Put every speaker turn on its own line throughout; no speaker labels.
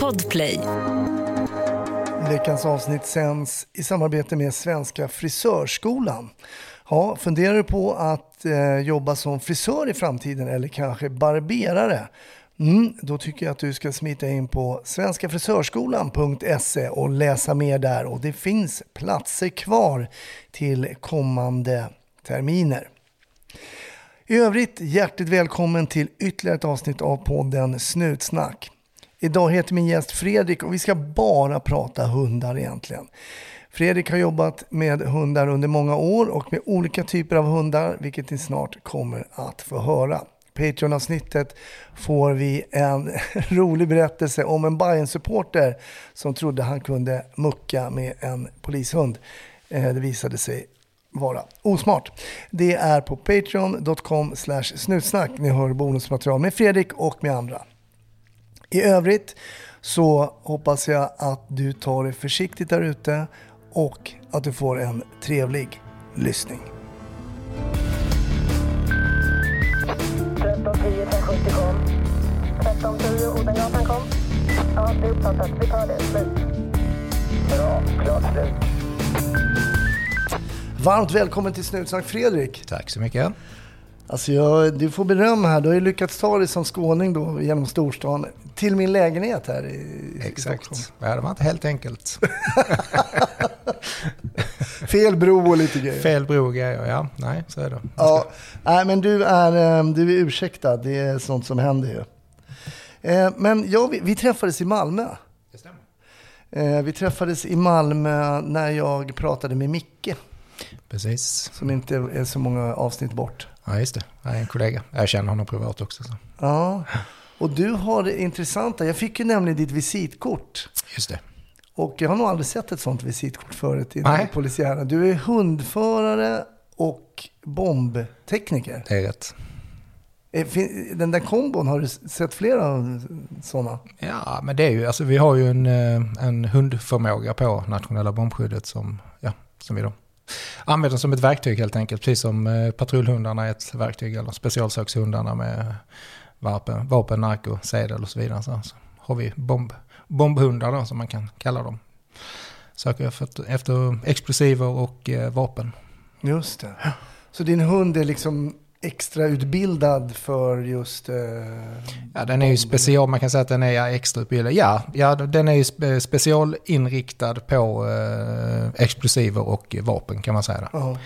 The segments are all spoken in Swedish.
Podplay.
Veckans avsnitt sänds i samarbete med Svenska Frisörskolan. Ja, funderar du på att eh, jobba som frisör i framtiden eller kanske barberare? Mm, då tycker jag att du ska smita in på svenskafrisörskolan.se och läsa mer där. Och det finns platser kvar till kommande terminer. I övrigt, hjärtligt välkommen till ytterligare ett avsnitt av podden Snutsnack. Idag heter min gäst Fredrik och vi ska bara prata hundar egentligen. Fredrik har jobbat med hundar under många år och med olika typer av hundar, vilket ni snart kommer att få höra. Patreon-avsnittet får vi en rolig berättelse om en bayern supporter som trodde han kunde mucka med en polishund. Eh, det visade sig vara osmart. Det är på patreon.com snutsnack. Ni hör bonusmaterial med Fredrik och med andra. I övrigt så hoppas jag att du tar det försiktigt där ute och att du får en trevlig lyssning.
1310 570 kom. 1310 Odengatan kom. Ja, det är uppfattat. Vi tar det. Slut. Bra. Klart slut.
Varmt välkommen till Snutsnack Fredrik.
Tack så mycket.
Alltså jag, du får beröm här. Du har ju lyckats ta dig som skåning då genom storstan till min lägenhet här i, i
Exakt.
Stockholm.
Ja, det var inte helt enkelt.
Fel bro och lite grejer.
Fel bro och grejer, ja. Nej, så är det.
Ja, nej, men du är, eh, du är ursäktad. Det är sånt som händer ju. Eh, Men ja, vi, vi träffades i Malmö.
Det stämmer.
Eh, Vi träffades i Malmö när jag pratade med Micke,
Precis.
som inte är så många avsnitt bort.
Ja, just det. Jag är en kollega. Jag känner honom privat också. Så.
Ja, och du har det intressanta. Jag fick ju nämligen ditt visitkort.
Just det.
Och jag har nog aldrig sett ett sånt visitkort förut i den polisiära. Du är hundförare och bombtekniker.
Det är rätt.
Eh, Den där kombon, har du sett flera sådana?
Ja, men det är ju, alltså vi har ju en, eh, en hundförmåga på nationella bombskyddet som, ja, som vi då använder som ett verktyg helt enkelt. Precis som eh, patrullhundarna är ett verktyg eller specialsökshundarna med vapen, vapen narko, sedel och så vidare. Så, så har vi bomb, bombhundar då som man kan kalla dem. Söker efter, efter explosiver och eh, vapen.
Just det. Så din hund är liksom extra utbildad för just... Eh,
Ja, den är ju special, man kan säga att den är extrautbildad. Ja, ja, den är ju spe, specialinriktad på eh, explosiver och vapen kan man säga.
ja.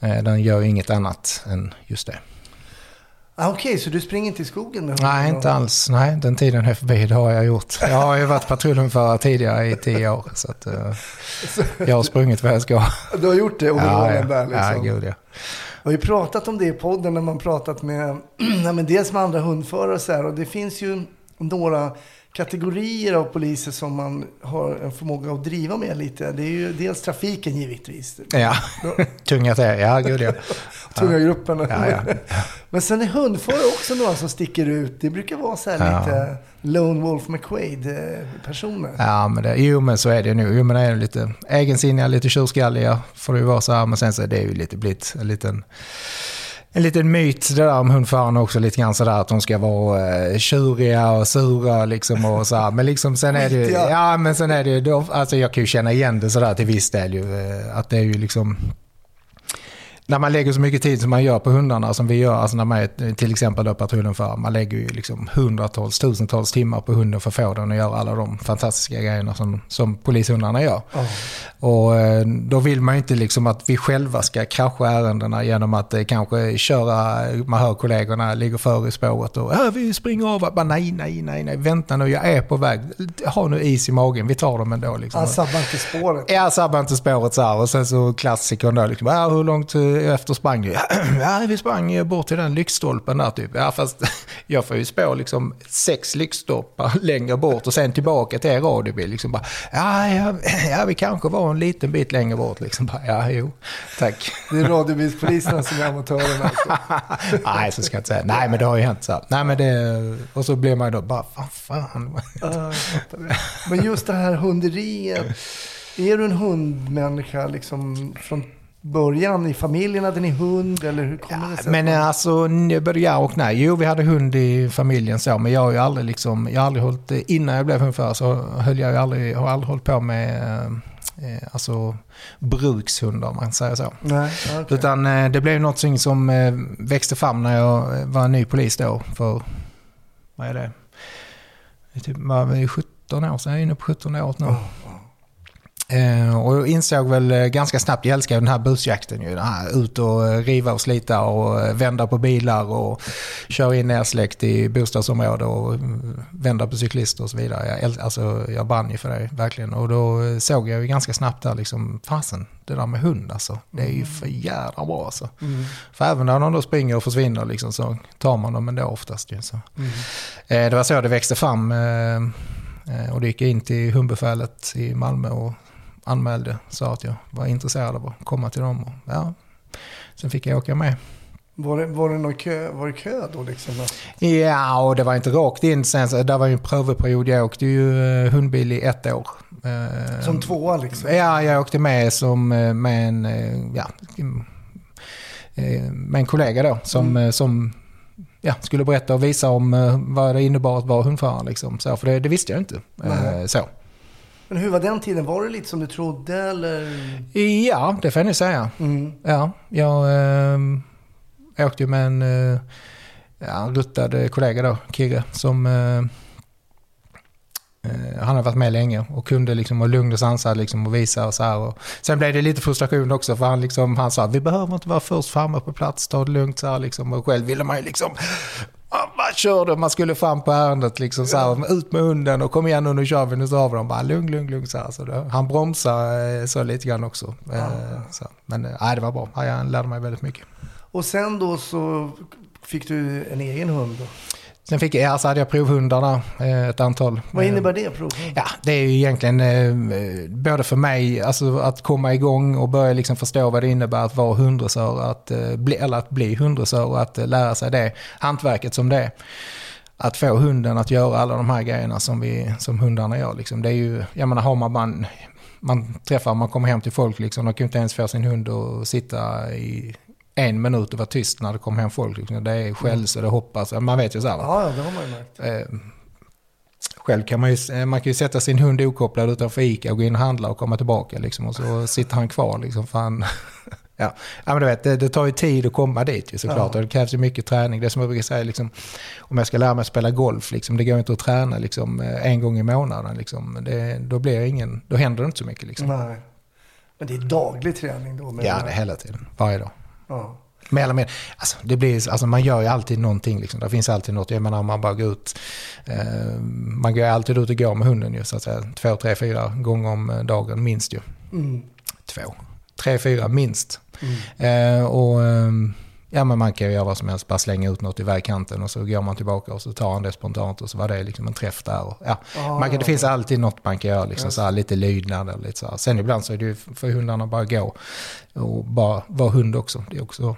Eh, den gör ju inget annat än just det.
ah, Okej, så du springer inte i skogen med?
Nej, inte alls. Nej, den tiden är förbi. Det har jag gjort. Jag har ju varit patrullhundförare tidigare i tio år. Så att, eh, jag har sprungit vad jag ska.
Du har gjort det, overallen där
ja,
liksom.
gud ja.
Jag har ju pratat om det i podden när man pratat med, nej, men dels med andra hundförare så här. Och det finns ju några kategorier av poliser som man har en förmåga att driva med lite. Det är ju dels trafiken givetvis.
Ja, tunga till. Ja, gud ja.
Tunga gruppen.
Ja, ja.
Men sen är hundförare också några som sticker ut. Det brukar vara så här
Ja.
lite Lone Wolf McQuaid-personer.
Ja, men det, jo men så är det nu. Jo men är lite egensinniga, lite tjurskalliga får det ju vara så här. Men sen så är det ju lite blivit en liten, en liten myt det där om hundförarna också lite grann sådär att de ska vara eh, tjuriga och sura liksom och så här. Men liksom sen är det ju, ja men sen är det ju, alltså jag kan ju känna igen det sådär till viss del ju. eh, Att det är ju liksom, när man lägger så mycket tid som man gör på hundarna som vi gör, alltså när man är till exempel patrullen för, man lägger ju liksom hundratals, tusentals timmar på hunden för att få den att göra alla de fantastiska grejerna som, som polishundarna gör.
Ja.
Och eh, då vill man ju inte liksom att vi själva ska krascha ärendena genom att eh, kanske köra, man hör kollegorna ligger före i spåret och äh, vi springer av. Bara, nej, nej, nej, nej, vänta nu, jag är på väg. Ha nu is i magen, vi tar dem ändå. Liksom.
Han sabbar inte spåret.
Ja, sabbar inte spåret så här. Och sen så klassikern då, liksom, ja, hur långt eh, efter sprang du? Ja, vi sprang bort till den lyktstolpen där typ. Ja, fast jag får ju spå liksom sex lyktstolpar längre bort och sen tillbaka till er radiobil. Liksom bara, ja, ja, ja, vi kanske var en liten bit längre bort. Liksom bara, ja, jo, tack.
Det är radiobilspoliserna som är amatörerna. Alltså.
Nej, så ska jag inte säga. Nej, men det har ju hänt så här. Nej, men det... Och så blir man ju då bara, vad fan.
Ja. Men just det här hunderiet. Är du en hundmänniska liksom från början i familjen? Hade ni hund eller hur kommer det sig?
Men eh, alltså, både ja och nej. Jo, vi hade hund i familjen så, men jag har ju aldrig liksom, jag har aldrig hållit, innan jag blev hundförare så höll jag ju aldrig, har aldrig hållit på med eh, eh, alltså brukshundar om man säger så.
Nej, okej.
Utan eh, det blev något som eh, växte fram när jag eh, var ny polis då för, vad är det? Det är typ, var väl 17 år sedan, jag är inne på 17 år nu.
Ja,
Eh, och insåg väl eh, ganska snabbt, jag älskar den här busjakten ju. Den här, ut och eh, riva och slita och eh, vända på bilar och köra in nersläckt i bostadsområde och mm, vända på cyklister och så vidare. Jag, alltså, jag brann ju för det, verkligen. Och då såg jag ju ganska snabbt där liksom, fasen, det där med hund alltså. Det är ju för jävla bra alltså.
Mm.
För även när de då springer och försvinner liksom, så tar man dem ändå oftast ju. Så.
Mm.
Eh, det var så det växte fram. Eh, och då gick jag in till hundbefälet i Malmö och anmälde. Sa att jag var intresserad av att komma till dem. Och, ja. Sen fick jag åka med.
Var, det, var det någon kö, var det kö då liksom?
Ja, och det var inte rakt in sen. Så det var ju en prövoperiod. Jag åkte ju eh, hundbil i ett år. Eh,
Som tvåa liksom?
Ja, jag åkte med som eh, med en, ja, eh, med en kollega då som, eh, som ja, skulle berätta och visa om vad det innebar att vara hundförare. Liksom. Så, för det, det visste jag inte.
Nej.
Så.
Men hur var den tiden? Var det lite som du trodde eller?
Ja, det får jag nog säga.
Mm.
Ja, jag eh, åkte ju med en ja, en ruttad kollega då, Kirre, som eh, han har varit med länge och kunde liksom vara lugn och sansad liksom och visa och så här. Och sen blev det lite frustration också för han, liksom, han sa vi behöver inte vara först framme på plats, ta det lugnt så här liksom. Och själv ville man ju liksom Ja, bara körde, man skulle fram på ärendet liksom så här, ut med hunden och kom igen nu, nu kör vi, nu så har vi dem. Bara lugn, lugn, lugn så här. Så det, han bromsade eh, så lite grann också. Eh, så. Men eh, nej, det var bra, Ja, jag lärde mig väldigt mycket.
Och sen då så fick du en egen hund då?
Sen fick jag, ja, så hade jag provhundarna, eh, ett antal.
Vad
Eh,
innebär det provhund?
Ja, det är ju egentligen eh, både för mig, alltså att komma igång och börja liksom förstå vad det innebär att vara hunddressör, att, bli, eller att bli hunddressör och att lära sig det hantverket som det är. Att få hunden att göra alla de här grejerna som, vi, som hundarna gör. Liksom. Det är ju, jag menar har man, man, man träffar, man kommer hem till folk, liksom, de kan inte ens få sin hund att sitta i en minut och vara tyst när det kommer hem folk. Liksom. Det är skälls och det hoppas, man vet ju så här.
Ja, det har man ju märkt.
Eh, Själv kan man ju, man kan ju sätta sin hund okopplad utanför ICA och gå in och handla och komma tillbaka liksom, och så sitter han kvar. Liksom, för han, ja. ja, men du vet, det, det tar ju tid att komma dit ju, såklart
Ja.
och det krävs ju mycket träning. Det som jag brukar säga, liksom, om jag ska lära mig att spela golf, liksom, det går inte att träna liksom, eh, en gång i månaden. Liksom. Det, då, blir ingen, då händer det inte så mycket. Liksom.
Nej. Men det är daglig träning då?
Ja, det är hela tiden, varje dag.
Ja.
Mer eller mindre. Alltså, det blir, alltså, man gör ju alltid någonting. Liksom. Det finns alltid något. Jag menar om man bara går ut. Eh, man går alltid ut och går med hunden ju, så att säga. Två, tre, fyra gånger om eh, dagen minst ju.
Mm.
Två, tre, fyra minst.
Mm.
Eh, och ehm, ja, men man kan ju göra vad som helst. Bara slänga ut något i vägkanten och så går man tillbaka och så tar han det spontant och så var det liksom en träff där. Och, ja.
Ah,
man kan, det finns alltid något man kan göra, liksom,
Just
så här, lite lydnad eller lite så här. Sen ibland så är det ju för hundarna bara gå och bara vara hund också. Det är också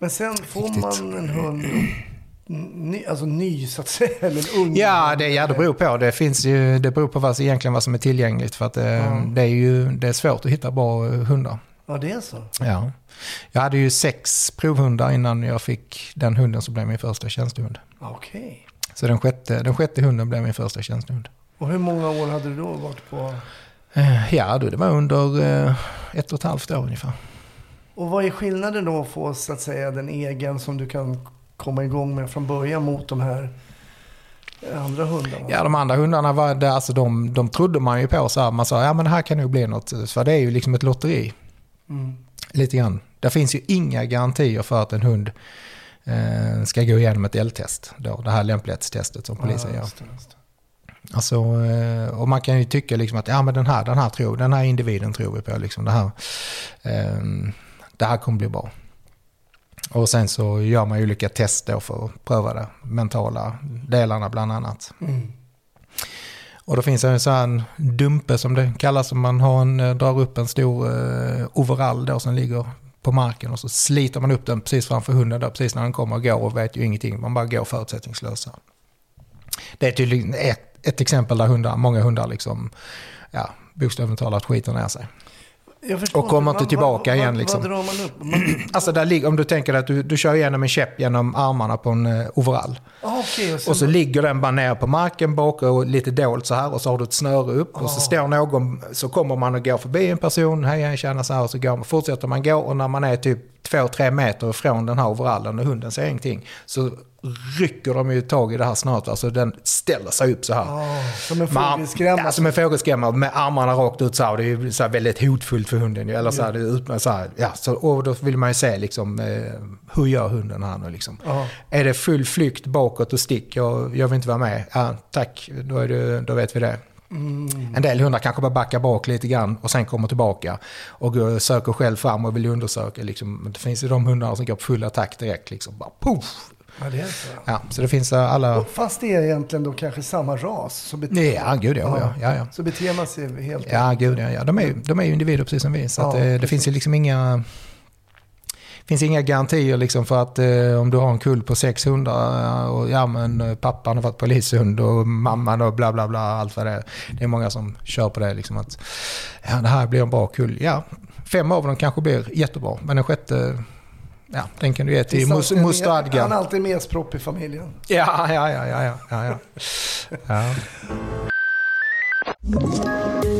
Men sen får
Riktigt.
man en hund ny, alltså ny så att säga, eller ung?
Ja, det, ja, det beror på. Det, finns ju, det beror på vad, egentligen vad som är tillgängligt. För att det,
Ja.
det är ju det är svårt att hitta bra hundar.
Ja, det är så.
Ja. Jag hade ju sex provhundar innan jag fick den hunden som blev min första tjänstehund.
Okej.
Så den sjätte, den sjätte hunden blev min första tjänstehund.
Och hur många år hade du då varit på?
Eh, Ja, du, det var under eh, ett och ett halvt år ungefär.
Och vad är skillnaden då få så att säga den egen som du kan komma igång med från början mot de här andra hundarna?
Ja, de andra hundarna var det, alltså de, de trodde man ju på så här. Man sa, ja men det här kan nog bli något. För det är ju liksom ett lotteri.
Mm.
Lite grann. Det finns ju inga garantier för att en hund eh, ska gå igenom ett L-test. Då, det här lämplighetstestet som polisen
Ja,
gör.
just det, just det.
Alltså, eh, och man kan ju tycka liksom att ja, men den, här, den, här tror, den här individen tror vi på. Liksom, det, här, eh, det här kommer bli bra. Och sen så gör man ju olika test då för att pröva det. Mentala delarna bland annat.
Mm.
Och då finns det en sån här dumpe som det kallas. Som man har en, eh, drar upp en stor eh, overall då som ligger på marken. Och så sliter man upp den precis framför hunden där precis när den kommer och går och vet ju ingenting. Man bara går förutsättningslöst. Det är tydligen ett, ett exempel där hundar, många hundar liksom, ja, bokstavligt talat skiter ner sig. Och kommer inte tillbaka
vad,
igen,
vad,
liksom.
Vad drar man upp? Man,
Alltså där ligger, om du tänker att du, du kör igenom en käpp genom armarna på en eh, overall.
ah, okej, och
Och så ligger den bara ner på marken bak och lite dolt så här och så har du ett snöre upp. Och så står någon, så kommer man och går förbi en person, hej hej tjena så här och så går man, fortsätter man gå och när man är typ två, tre meter ifrån den här overallen och hunden ser ingenting så rycker de ju tag i det här snöret. Alltså den ställer sig upp så här.
ah, som en fågelskrämma.
Ja, som en fågelskrämma med armarna rakt ut så här. Det är så väldigt hotfullt för hunden. Eller så här, det är ut, så här, ja, så, och då vill man ju se liksom, eh, hur gör hunden här nu liksom.
Ja.
Är det full flykt bakåt och stick, jag, jag vill inte vara med. Ja, tack, då, är det, då vet vi det.
Mm.
En del hundar kanske bara backar bak lite grann och sen kommer tillbaka och söker själv fram och vill undersöka. Liksom. Det finns ju de hundar som går på full attack direkt. Liksom. Bara, puff!
Ja, det är så.
Ja, så det finns eh, alla...
Och Fast det är egentligen då kanske samma ras. Så, bete-
Ja, gud ja. ja, ja, ja.
så beter man sig helt...
Ja, gud ja. ja. De, är, ju- de är ju individer precis som vi. Så
Ja,
eh, det finns ju liksom inga... finns inga garantier liksom för att eh, om du har en kull på 600 eh, och ja men pappan har varit polishund och mamman och bla bla bla allt vad det är. Det är många som kör på det liksom att ja det här blir en bra kull. Ja, fem av dem kanske blir jättebra men den sjätte Ja, den kan du ge till mus-
Han är alltid mespropp i familjen.
Ja, ja, ja, ja, ja, ja, ja.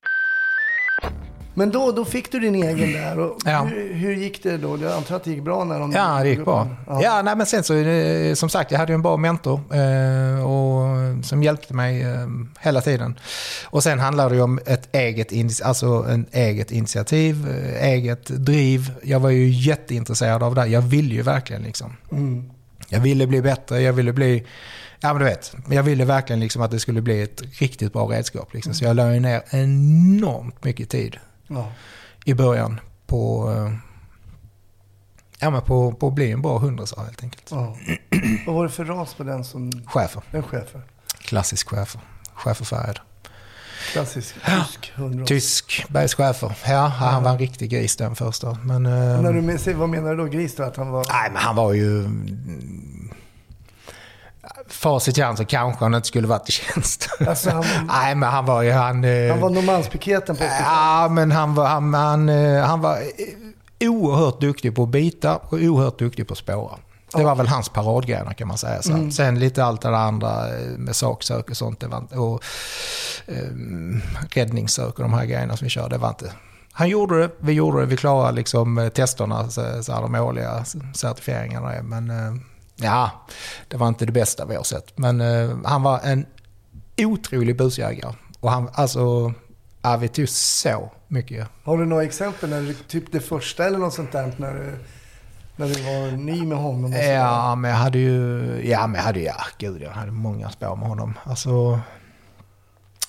Men då, då fick du din egen där. Och
Ja.
hur, hur gick det då? Jag antar att det gick bra när de...
Ja, det gick bra.
Ja.
Ja, nej, men sen så, eh, som sagt, jag hade ju en bra mentor eh, och, som hjälpte mig eh, hela tiden. Och sen handlar det om ett eget, alltså en eget initiativ, eh, eget driv. Jag var ju jätteintresserad av det. Jag ville ju verkligen liksom. Jag ville bli bättre, jag ville bli... Ja men du vet, jag ville verkligen liksom att det skulle bli ett riktigt bra redskap. Liksom. Så jag la ner enormt mycket tid
Ja.
i början på, eh, ja, men på, på att bli en bra hundrasa helt enkelt.
ja. Vad var det för ras på den som...
Schäfer,
Den chefen?
klassisk schäfer. Schäferfärgad.
Klassisk tysk hundras.
Tysk bergschäfer. Ja, han var en riktig gris den första. Men, eh,
När du med, vad menar du då? Gris då? Att han var...
nej, men han var ju... Facit i hand så kanske han inte skulle varit i tjänst.
Alltså, han,
nej, men han var ju... Han, eh,
han var Norrmalmspiketen på 80
Ja, men han var, han, han, eh, han var eh, oerhört duktig på att bita och oerhört duktig på att spåra. Det var väl hans paradgrenar kan man säga. Så. Sen lite allt det andra med saksök och sånt. Det var, och eh, räddningssök och de här grejerna som vi kör. Det var inte... Han gjorde det, vi gjorde det, vi klarade liksom testerna, så, så här, de årliga certifieringarna. Men ja, det var inte det bästa vi har sett. Men eh, han var en otrolig busjägare. Och han, alltså, ja, vi tog så mycket.
Har du några exempel? När du, typ det första eller något sånt där? När du, när du var ny med honom?
Ja, men jag hade ju, ja, men jag hade, ja, gud, jag hade många spår med honom. Alltså,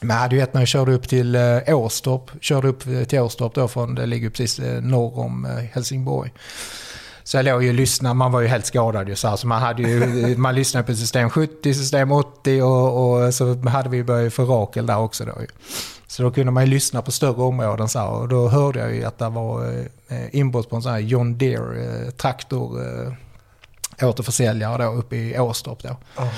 men jag hade ju ett när jag körde upp till eh, Åstorp, körde upp till Åstorp då från, det ligger precis eh, norr om eh, Helsingborg. Så jag låg ju och lyssnade, man var ju helt skadad ju så här, så man hade ju, man lyssnade på system 70, system 80 och, och så hade vi börjat få Rakel där också då ju. Så då kunde man ju lyssna på större områden så här, och då hörde jag ju att det var eh, inbrott på en sån här John Deere eh, traktor eh, återförsäljare då uppe i Åstorp då.
Ja.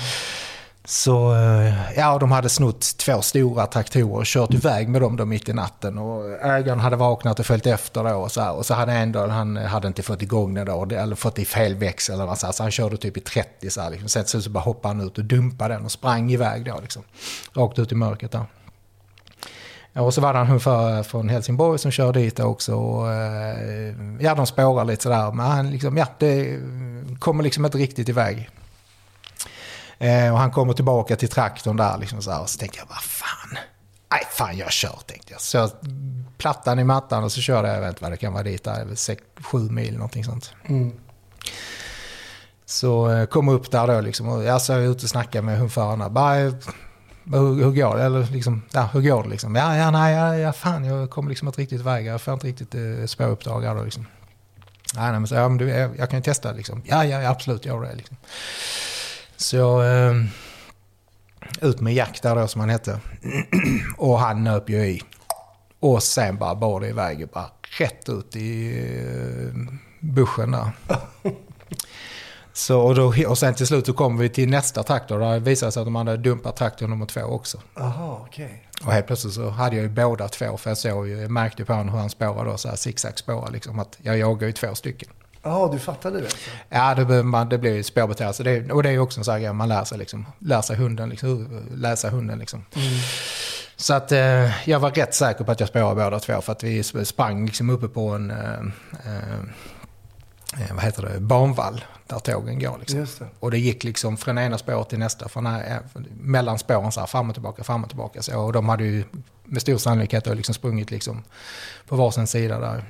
Så eh, ja, de hade snott två stora traktorer och kört iväg med dem då mitt i natten. Och ägaren hade vaknat och följt efter då och så, här. och så hade ändå, han hade inte fått igång den, då, eller fått i fel växel eller vad så, här. så han körde typ i 30 så här liksom. Sen så bara hoppade han ut och dumpade den och sprang iväg då liksom. Rakt ut i mörkret där. Och så var det en hundförare från Helsingborg som körde dit också. Och, eh, ja, de spårar lite sådär. Men han liksom, ja, det kommer liksom inte riktigt iväg. Eh, och han kommer tillbaka till traktorn där liksom så här. Och så tänkte jag, vad fan. Nej, fan jag kör tänkte jag. Så jag plattan i mattan och så körde jag, jag vet inte vad det kan vara dit, där, 6-7 mil någonting sånt. Så eh, kom upp där då liksom. Och jag så är jag ute och snackade med hundförarna. Bara, hur, hur går det? Eller liksom, ja, hur går det liksom? Ja, ja, nej, ja, ja, fan, jag kommer liksom inte riktigt iväg. Jag får inte riktigt eh, spåruppdrag här då liksom. Nej, nej, men så, ja, men du, jag, jag kan ju testa liksom. Ja, ja, ja absolut, gör det liksom. Så eh, ut med Jack där då som han hette. och han nöp ju i. Och sen bara bar det iväg bara rätt ut i eh, buschen där. Så, och, då, och sen till slut så kom vi till nästa traktor. Där det visade sig att de hade dumpat traktor nummer två också.
Aha, okej.
Och helt plötsligt så hade jag ju båda två. För jag såg ju, jag märkte på honom hur han spårade då, så här zigzag-spårar liksom. Att jag jagar ju två stycken.
Jaha, du fattade det? alltså?
Ja, det, man, det blir spårbeteende. Så det, och det är också en sån här grej man lär sig liksom. Lär sig hunden liksom. Läsa hunden liksom. Så att eh, jag var rätt säker på att jag spårade båda två. För att vi sp- sprang liksom uppe på en, eh, eh, vad heter det, banvall. Där tågen går liksom.
Det.
Och det gick liksom från ena spåret till nästa. Från, eh, mellan spåren så här, fram och tillbaka, fram och tillbaka. Så, och de hade ju med stor sannolikhet liksom sprungit liksom på varsin sida där.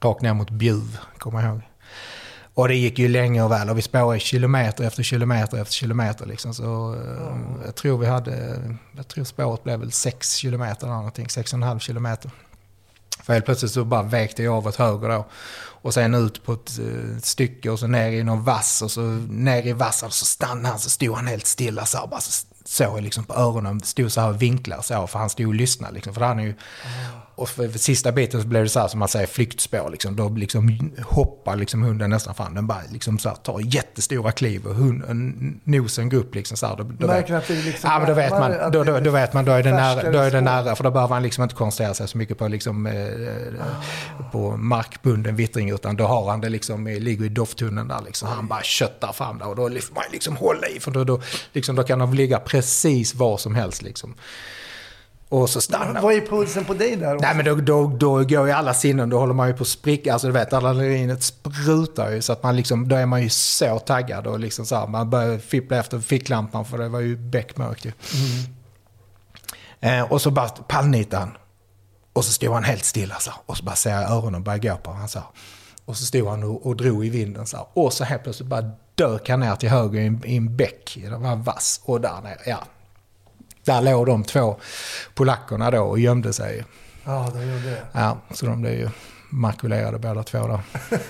Rakt ner mot Bjuv, kommer jag ihåg. Och det gick ju länge och väl och vi spårade kilometer efter kilometer efter kilometer. Liksom. Så, eh, Jag tror vi hade, jag tror spåret blev väl 6 kilometer eller någonting, 6,5 kilometer. För helt plötsligt så bara vägde jag av åt höger då. Och sen ut på ett eh, stycke och så ner i någon vass och så ner i vassen så stannade han så stod han helt stilla så här, bara så såg jag liksom på öronen, stod så här och vinklade så här, för han stod och lyssnade liksom. För han är ju, och för, för sista biten så blev det så här som man säger flyktspår liksom. Då liksom hoppar liksom hunden nästan fram. Den bara liksom så här, tar jättestora kliv och hunden, nosen går upp liksom så här. Då, då
Märker att liksom
ja, men då vet man, då, då,
det
då vet man, då är det nära, då är det nära. För då behöver han liksom inte koncentrera sig så mycket på liksom eh, på markbunden vittring utan då har han det liksom, eh, ligger i dofttunneln där liksom. Han bara köttar fram där och då får man liksom hålla i för då, då, liksom, då kan de ligga precis var som helst liksom. Och så stannar
Vad är pulsen på dig där?
Nej men då, då, då går ju alla sinnen, då håller man ju på att spricka. Alltså du vet, adrenalinet sprutar ju så att man liksom, då är man ju så taggad och liksom så här, man börjar fippla efter ficklampan för det var ju beckmörkt ju. Eh, och så bara pallnitade han. Och så stod han helt stilla så här, och så bara ser jag öronen börja gå på honom så här. Och så stod han och, och drog i vinden så här. Och så helt plötsligt bara dök han ner till höger i en, i en bäck. Det var vass. Och där nere, ja. Där låg de två polackerna då och gömde sig.
Ja, de gjorde det.
Ja, så de blev ju makulerade båda två då.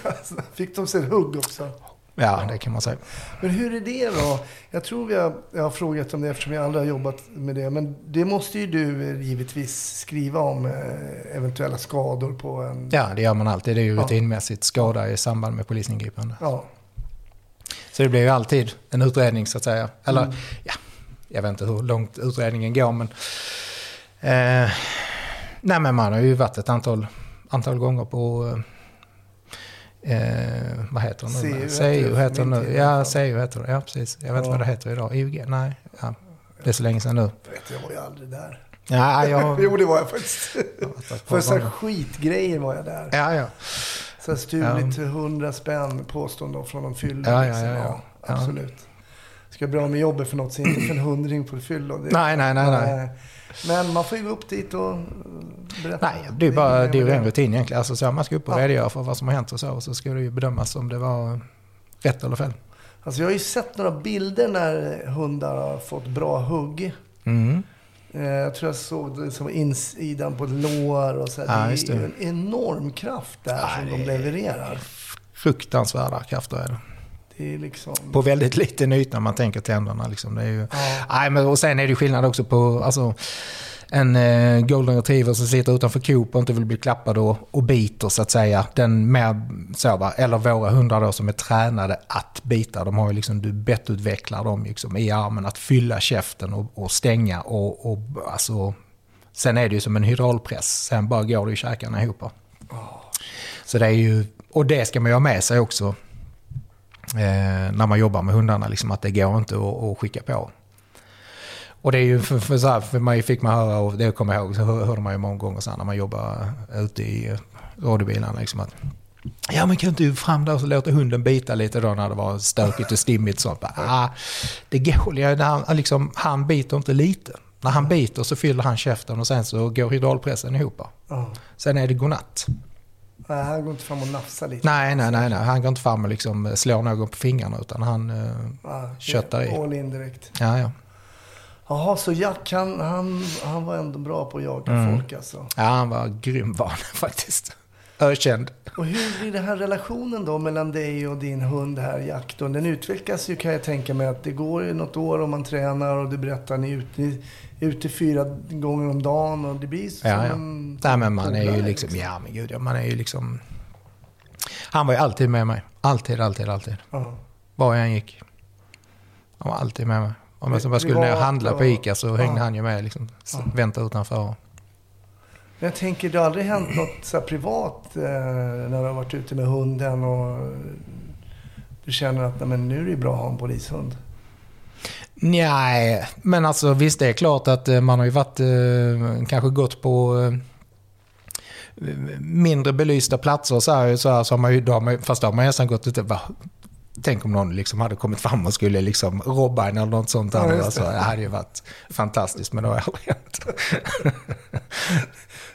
Fick de sig ett hugg också?
Ja, det kan man säga.
Men hur är det då? Jag tror vi har, jag har frågat om det eftersom jag aldrig har jobbat med det. Men det måste ju du givetvis skriva om eh, eventuella skador på en...
Ja, det gör man alltid. Det är ju
Ja.
rutinmässigt skada i samband med polisingripande.
Ja.
Så det blir ju alltid en utredning så att säga. Eller, ja, jag vet inte hur långt utredningen går men... Eh, nej men man har ju varit ett antal, antal gånger på... Eh, vad heter det nu?
CU heter det,
nu. Ja. CU heter det. Ja, precis. Jag vet inte
Ja.
vad det heter idag. IUG? Nej. Ja, det är så länge sedan nu.
Jag vet, jag var ju aldrig där.
Ja, jag...
Jo, det var jag faktiskt.
par
För så här
gånger.
skitgrejer var jag där.
Ja, ja.
Så stulit 100 spänn påstånd då från någon fylla.
Ja, ja,
liksom.
ja, ja. Ja.
Absolut. Ska jag bli av med jobbet för något så inte för en hundring på fyllo.
Nej, nej, nej, nej.
Men man får ju gå upp dit och berätta.
Nej, det är ju bara, det är ju en
det.
rutin egentligen. Alltså, så man ska upp och
Ja.
redogöra för vad som har hänt och så. Och så ska det ju bedömas om det var rätt eller fel.
Alltså jag har ju sett några bilder när hundar har fått bra hugg.
Mm.
Eh, Jag tror jag såg det som insidan på ett lår och så.
Ja,
det är ju en enorm kraft där
Ja,
som de levererar.
Fruktansvärda krafter är det.
Liksom...
På väldigt liten yta man tänker tänderna. Liksom. Det är ju...
Ja.
Nej, men, och sen är det skillnad också på alltså, en eh, golden retriever som sitter utanför Coop och inte vill bli klappad och, och biter så att säga. Den mer så, va? Eller våra hundar då som är tränade att bita. De har ju liksom, du bettutvecklar dem liksom, i armen att fylla käften och, och stänga. Och, och, alltså, sen är det ju som en hydraulpress. Sen bara går det ju käkarna ihop. Så det är ju, och det ska man ju ha med sig också när man jobbar med hundarna, liksom, att det går inte att, att skicka på. Och det är ju för, för, så här, för mig fick man höra, och det kommer jag ihåg, så hör- hörde man ju många gånger sen när man jobbar ute i eh, radiobilarna, liksom att Ja men kan inte du fram där och så låta hunden bita lite då när det var stökigt och stimmigt sånt. Bara, ah, det går ju, han, liksom, han biter inte lite. När han biter så fyller han käften och sen så går hydraulpressen ihop. Sen är det godnatt.
Nej, han går inte fram och nafsar lite.
Nej, nej, nej, nej. Han går inte fram och liksom slår någon på fingrarna utan han eh,
är
köttar i.
All in direkt.
Ja, ja.
Jaha, så Jack han, han, han var ändå bra på att jaga
Mm.
folk alltså.
Ja, han var grym var faktiskt. Ökänd.
Och hur blir den här relationen då mellan dig och din hund här, Jack? Då? Den utvecklas ju kan jag tänka mig att det går något år om man tränar och du berättar ni är ute, ute fyra gånger om dagen och det blir som
Ja, ja. Nej, men man är ju
polare,
liksom, ja men gud ja, man är ju liksom... Han var ju alltid med mig. Alltid, alltid, alltid.
Ja.
Var jag än gick. Han var alltid med mig. Om jag skulle ner och handla på Ica så hängde
Ja.
han ju med liksom.
Ja.
Väntade utanför.
Men jag tänker, det har aldrig hänt något så privat eh, när du har varit ute med hunden och du känner att nej, men nu är det bra att ha en polishund?
Nej, men alltså visst det är klart att eh, man har ju varit, eh, kanske gått på eh, mindre belysta platser så här, så här så har man ju, då har man, fast då har man nästan gått ute, va, tänk om någon liksom hade kommit fram och skulle liksom robba en eller något sånt där.
Ja,
nu.
just
alltså,
det.
det hade ju varit fantastiskt men det har aldrig hänt.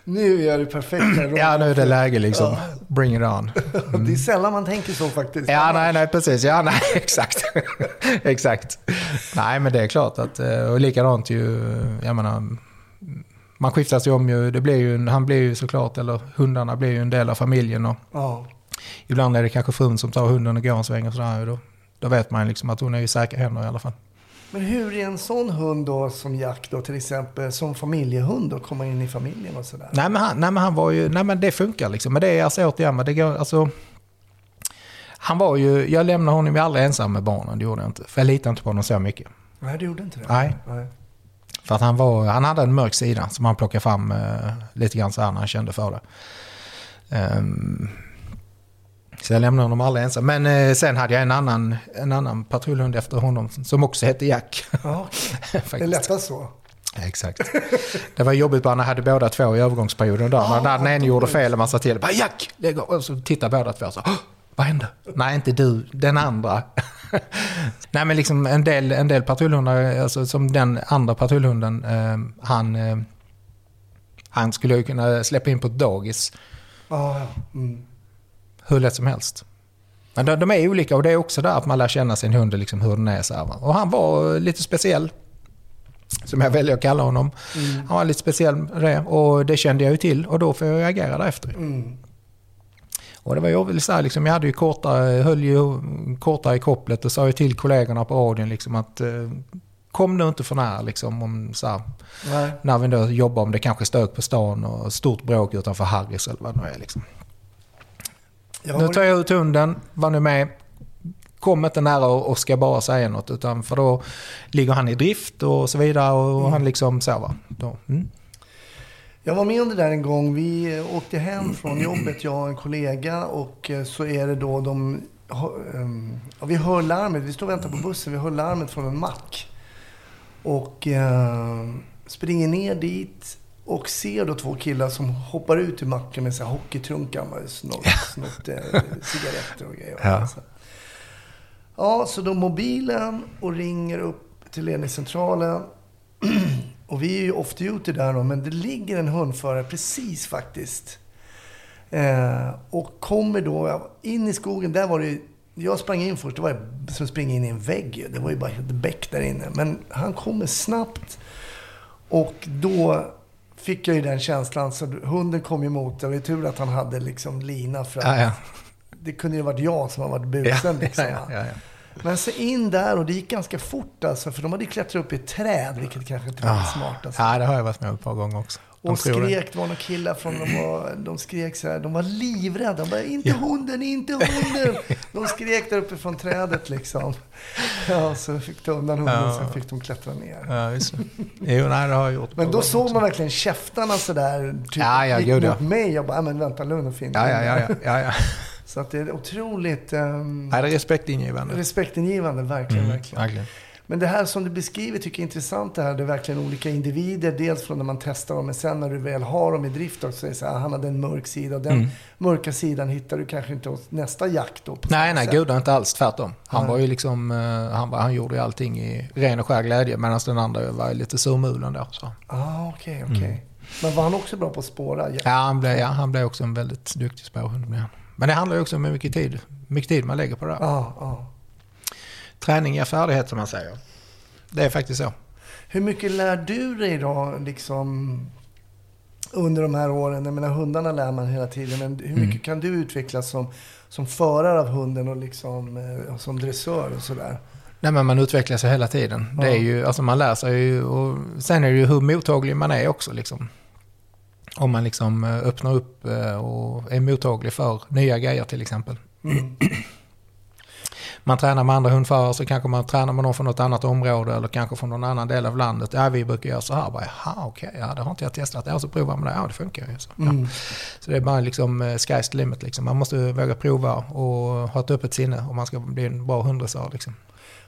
Nu är det perfekta.
Ja, nu är det läge liksom.
Ja.
Bring it on.
Det är sällan man tänker så faktiskt.
Ja, nej, nej, precis. Ja, nej, exakt. exakt. Nej, men det är klart att, eh, och likadant ju, jag menar, man skiftas ju om ju, det blir ju, han blir ju såklart, eller hundarna blir ju en del av familjen och
Ja.
Ibland är det kanske frun som tar hunden och går en sväng och sådär. och Då, då vet man liksom att hon är i säkra händer i alla fall.
Men hur är en sån hund då som Jack då till exempel som familjehund då komma in i familjen och sådär?
Nej men, han, nej men han var ju, nej men det funkar liksom. Men det är alltså återigen, men det går, alltså. Han var ju, jag lämnade honom ju aldrig ensam med barnen, det gjorde jag inte. För jag litar inte på honom så mycket.
Nej, du gjorde inte det?
Nej.
nej.
För att han, var, han hade en mörk sida som han plockade fram eh, lite grann så här när han kände för det. Ehm, så jag lämnade honom aldrig ensam. Men eh, sen hade jag en annan, en annan patrullhund efter honom som också hette Jack.
Ja, det är
Faktiskt.
lättast så.
Exakt. Det var jobbigt bara när jag hade båda två i övergångsperioden. Där. när när den ena gjorde fel och man sa till. Bara, Jack! Lägg av." Och så tittade båda två så. "Åh, Vad hände? Nej, inte du. Den andra. Nej, men liksom en del, en del patrullhundar, alltså som den andra patrullhunden, eh, han, eh, han skulle ju kunna släppa in på ett dagis
Ja, ja. Mm.
Hur lätt som helst. Men de, de är olika och det är också där att man lär känna sin hund liksom hur den är. Så här. Och han var lite speciell. Som jag väljer att kalla honom. Han var lite speciell med det och det kände jag ju till och då får jag agera därefter.
Mm.
Och det var ju så här, liksom, jag hade ju kortare, höll ju kortare i kopplet och sa ju till kollegorna på radion liksom att eh, kom nu inte för nära liksom om så här, när vi då jobbar om det kanske stök på stan och stort bråk utanför Harrys eller vad det nu är liksom.
Jag
Nu
har
tar jag ut hunden, var nu med. Kom inte nära och ska bara säga något utan för då ligger han i drift och så vidare och han liksom så va. Då, mm.
Jag var med om det där en gång. Vi åkte hem från jobbet, jag och en kollega. Och eh, så är det då de... ehm, Ja, vi hör larmet. Vi står och väntar på bussen. Vi hör larmet från en mack. Och eh, springer ner dit. Och ser då två killar som hoppar ut ur macken med så här hockeytrunkar. Man har snott, snott eh, cigaretter och grejer.
Ja.
Ja, så då mobilen och ringer upp till ledningscentralen. Och vi är ju ofta ute där då, men det ligger en hundförare precis faktiskt. Eh, och kommer då in i skogen. Där var det jag sprang in först. Det var som att springa in i en vägg. Det var ju bara ett bäck där inne. Men han kommer snabbt. Och då fick jag ju den känslan. Så hunden kom emot. Det var ju tur att han hade liksom lina. För att
Ja, ja.
det kunde ju varit jag som har varit busen. liksom. Men så in där och det gick ganska fort alltså. För de hade klättrat upp i ett träd, vilket kanske inte var
Ah.
smart. Alltså.
ja, det har jag varit med om ett par gånger också. De
Och skrek, det var några killar från, de, var, de skrek så här, de var livrädda. De bara, inte
Ja.
hunden, inte hunden. De skrek där uppe från trädet liksom. Ja, så fick de undan hunden,
Ja.
sen fick de klättra ner.
Ja, just det. Jo, nej, det har jag gjort.
Men då såg
också.
man verkligen käftarna sådär, typ
Ja, ja,
gick mot
ja.
mig. Jag bara, "Ja, men vänta, lugn och fint.
Ja, ja, ja. ja, ja, ja.
Så att det är otroligt um,
Nej, det är respektingivande.
respektingivande, verkligen,
Mm,
verkligen.
verkligen.
Men det här som du beskriver tycker jag är intressant. Det här det är verkligen olika individer. Dels från när man testar dem, men sen när du väl har dem i drift också. Är det så här, han hade en mörk sida. Den
Mm.
mörka sidan hittar du kanske inte hos nästa jakt då.
Nej, nej,
sätt.
gud inte alls. Tvärtom. Han
Nej.
var ju liksom, eh, han, var, han gjorde ju allting i ren och skär glädje medan den andra var ju lite surmulen då. Så.
Ah, okej, okej. Men var han också bra på att spåra? Ja.
Han blev, ja, han blev också en väldigt duktig spårhund. Men det handlar ju också om hur mycket tid, mycket tid man lägger på det. där.
Ja, ja.
Träning ger färdighet som man säger. Det är faktiskt så.
Hur mycket lär du dig då liksom under de här åren? Jag menar hundarna lär man hela tiden, men hur mycket
Mm.
kan du utvecklas som, som förare av hunden och liksom eh, som dressör och sådär?
Nej men man utvecklas ju hela tiden. Det är
Ja.
ju, alltså man lär sig ju och sen är det ju hur mottaglig man är också liksom. Om man liksom eh, öppnar upp eh, och är mottaglig för nya grejer till exempel.
Mm.
Man tränar med andra hundförare så kanske man tränar med någon från något annat område eller kanske från någon annan del av landet. Ja, vi brukar göra så här. Bara, Jaha, okej, ja, det har inte jag testat. Ja, så provar man det. Ja, det funkar ju. Så, ja.
Mm.
så det är bara liksom eh, sky's the limit. Liksom. Man måste våga prova och ha ett öppet sinne om man ska bli en bra hunddressör. Liksom.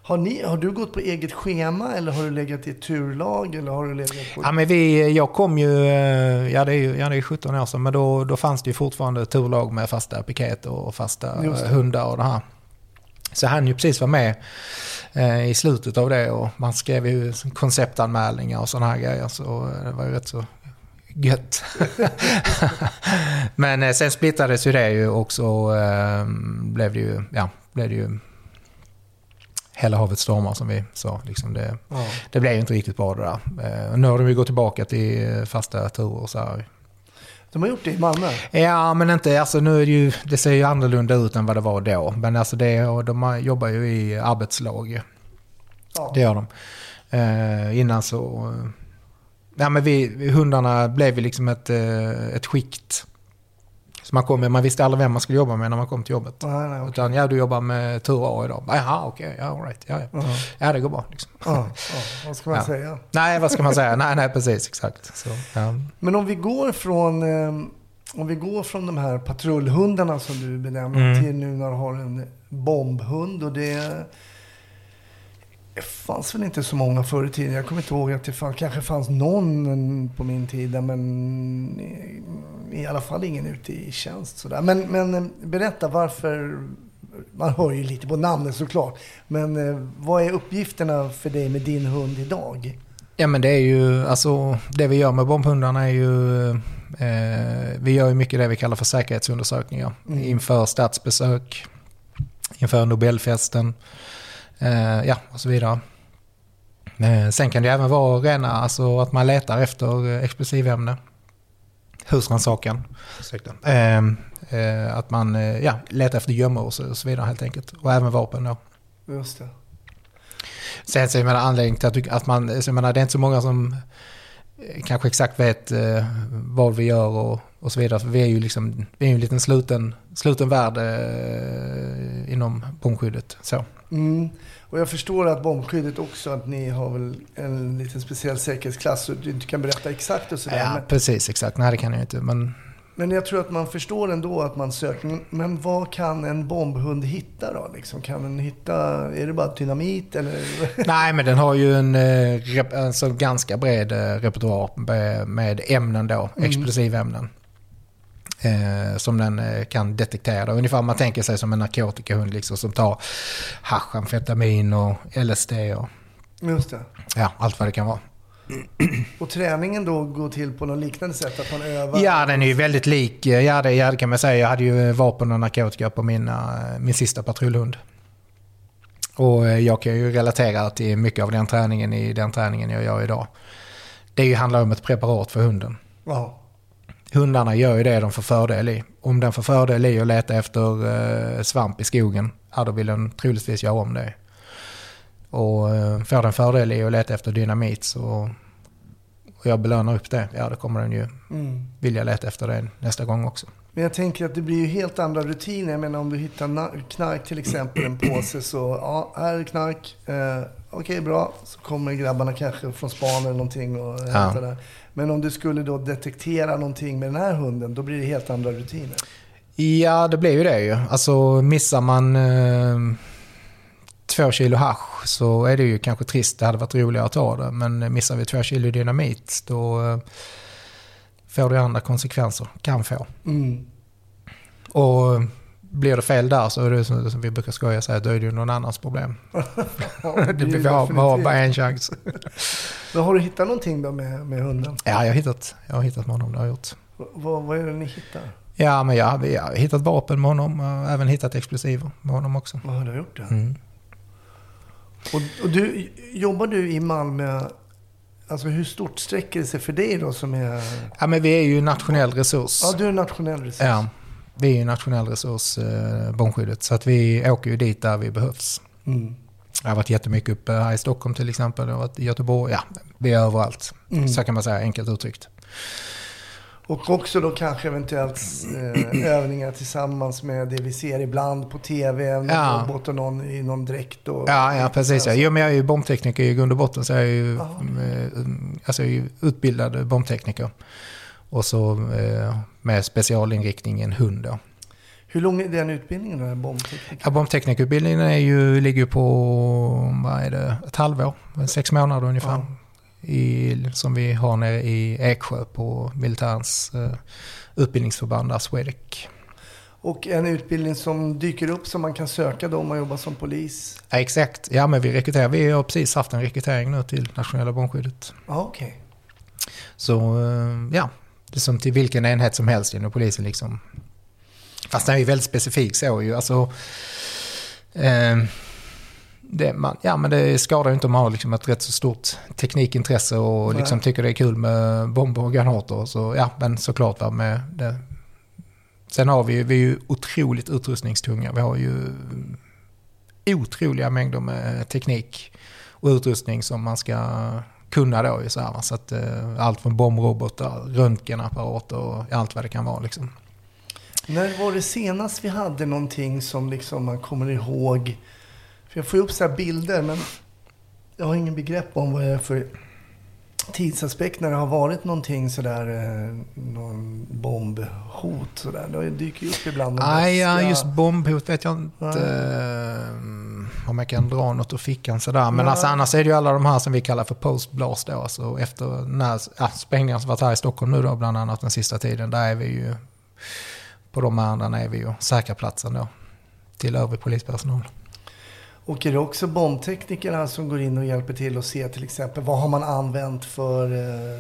Har, ni, har du gått på eget schema eller har du legat i ett turlag? Eller har du legat på...
Ja, men vi, jag kom ju, eh, ja det är ju ja, det är 17 år sedan, men då, då fanns det ju fortfarande turlag med fasta piket och fasta hundar och det här. Så han ju precis var med eh, i slutet av det och man skrev ju konceptanmälningar och sådana här grejer så eh, det var ju rätt så gött. men eh, sen splittrades ju det ju och så eh, blev det ju, ja, blev det ju hela havet stormar som vi sa. Liksom det,
Ja.
det blev ju inte riktigt bra det där. Eh, nu har de ju gått tillbaka till fasta turer så här.
De har gjort det i Malmö?
Ja, men inte, alltså nu är det ju, det ser ju annorlunda ut än vad det var då. Men alltså det, och de jobbar ju i arbetslag.
Ja.
Det gör de. Eh, innan så, eh, ja men vi, hundarna blev ju liksom ett, eh, ett skikt. Så man, kom, med- man visste aldrig vem man skulle jobba med när man kom till jobbet.
Nej, nej, okej.
Utan ja, du jobbar med tur A idag. Jaha, okej, ja, all right, ja, ja.
Ja.
ja, det går bra liksom.
Ja, ja, vad ska man
Ja.
säga?
Nej, vad ska man säga? nej, nej, precis, exakt. Så, ja.
Men om vi går från, eh, om vi går från de här patrullhundarna som du benämner
Mm.
till nu när du har en bombhund och det det fanns väl inte så många förr i tiden. Jag kommer inte ihåg att det fann, kanske fanns någon på min tid, men i, alla fall ingen ute i tjänst. Sådär. Men, men eh, berätta varför, man hör ju lite på namnet såklart, men eh, vad är uppgifterna för dig med din hund idag?
Ja men det är ju, alltså det vi gör med bombhundarna är ju, eh, vi gör ju mycket det vi kallar för säkerhetsundersökningar.
Mm.
Inför statsbesök, inför Nobelfesten, ja och så vidare. Eh, sen kan det även vara rena, alltså att man letar efter eh, explosivämne. Husrannsakan. Ursäkta. Eh, eh, att man eh, ja, letar efter gömmor och så, och så vidare helt enkelt. Och även vapen då.
Just det.
Sen så jag menar anledningen till att, att man, så jag menar, det är inte så många som eh, kanske exakt vet eh, vad vi gör och, och så vidare. För vi är ju liksom, vi är ju en liten sluten, sluten värld eh, inom bombskyddet. Så.
Mm. Och jag förstår att bombskyddet också, att ni har väl en liten speciell säkerhetsklass så du inte kan berätta exakt och sådär.
Ja,
Men,
precis, exakt. Nej, det kan jag inte. Men
men jag tror att man förstår ändå att man söker. Men, vad kan en bombhund hitta då? Liksom? Kan den hitta, är det bara dynamit eller?
Nej, men den har ju en eh, alltså ganska bred eh, repertoar med, ämnen då, explosivämnen. Eh, som den eh, kan detektera. Ungefär man tänker sig som en narkotikahund liksom, som tar hasch, amfetamin och LSD och
Just det.
ja, allt vad det kan vara.
Och träningen då går till på något liknande sätt? Att man övar?
Ja, den är ju väldigt lik. eh, Ja, det, ja, det kan man säga. Jag hade ju vapen och narkotika på mina, min sista patrullhund. Och eh, jag kan ju relatera till mycket av den träningen i den träningen jag gör idag. Det handlar om ett preparat för hunden.
Ja.
Hundarna gör ju det de får fördel i. Om den får fördel i att leta efter eh, svamp i skogen, ja då vill den troligtvis göra om det. Och eh, får den fördel i att leta efter dynamit så och jag belönar upp det, ja då kommer den ju
Mm.
vilja leta efter det nästa gång också.
Men jag tänker att det blir ju helt andra rutiner. Jag menar om du hittar na- knark till exempel, en påse så, ja, här är knark. Eh, Okej, bra. Så kommer grabbarna kanske från span eller någonting och hämtar det. Men om du skulle då detektera någonting med den här hunden, då blir det helt andra rutiner.
Ja, det blir ju det ju. Alltså missar man eh, två kilo hasch så är det ju kanske trist. Det hade varit roligare att ta det. Men missar vi två kilo dynamit då eh, får det andra konsekvenser. Kan få.
Mm.
Och blir det fel där så är det som, vi brukar skoja säga, då är det ju någon annans problem.
Ja,
Det,
blir
vi
det
har, har bara en chans.
Men har du hittat någonting då med, med hunden?
Ja, jag har hittat, jag har hittat med honom. Det har jag gjort.
V- vad, vad är det ni hittar?
Ja, men ja, vi har hittat vapen med honom och även hittat explosiver med honom också.
Vad har du gjort det?
Mm.
Och, och du, jobbar du i Malmö Alltså hur stort sträcker det sig för dig då som är...
Ja, men vi är ju nationell resurs.
Ja, du är nationell resurs.
Ja, vi är ju nationell resurs, eh, bombskyddet. Så att vi åker ju dit där vi behövs.
Mm.
Jag har varit jättemycket uppe här i Stockholm till exempel. Jag har varit i Göteborg. Ja, vi är överallt.
Mm.
Så kan man säga, enkelt uttryckt.
Och också då kanske eventuellt eh, övningar tillsammans med det vi ser ibland på tv. Någon
Ja.
robot och någon i någon dräkt. Och,
Ja, ja precis. Ja. Jo, men jag är ju bombtekniker i grund och botten. Så jag är ju, eh, alltså jag är ju utbildad bombtekniker. Och så eh, med specialinriktningen hund då.
Hur lång är den utbildningen då, bombtekniker?
Ja, bombteknikerutbildningen är ju, ligger på, vad är det, ett halvår, sex månader ungefär.
Ja.
I, som vi har nere i Eksjö på militärens eh, utbildningsförband där, Swedec.
Och en utbildning som dyker upp som man kan söka då om man jobbar som polis?
Ja, exakt, ja men vi rekryterar, vi har precis haft en rekrytering nu till nationella bombskyddet.
Ja, okej.
Så eh, ja, det är som till vilken enhet som helst inom polisen liksom. Fast den är ju väldigt specifik så ju. Alltså, eh, det, man, ja, men det skadar ju inte om man har liksom ett rätt så stort teknikintresse och liksom tycker det är kul med bomber och granater. Så, ja, men såklart va, med det. Sen har vi ju, vi är ju otroligt utrustningstunga. Vi har ju otroliga mängder med teknik och utrustning som man ska kunna då. ju Så, här, så att, eh, allt från bombrobotar, röntgenapparater och allt vad det kan vara. Liksom.
När var det senast vi hade någonting som liksom man kommer ihåg? För jag får upp så här bilder men jag har ingen begrepp om vad det är för tidsaspekt när det har varit någonting sådär, eh, någon bombhot sådär. Det dyker ju upp ibland.
Nej, ja,
bästa-
just bombhot vet jag inte
Nej.
eh, om jag kan dra något ur fickan sådär. Men
Nej.
alltså, annars är det ju alla de här som vi kallar för post-blast då. Alltså efter när, ja, sprängningar som varit här i Stockholm nu då, bland annat den sista tiden. Där är vi ju, på de ärendena är vi ju säkra platsen då. Till övrig polispersonal.
Och är det också bombtekniker här som går in och hjälper till och ser till exempel vad har man använt för eh,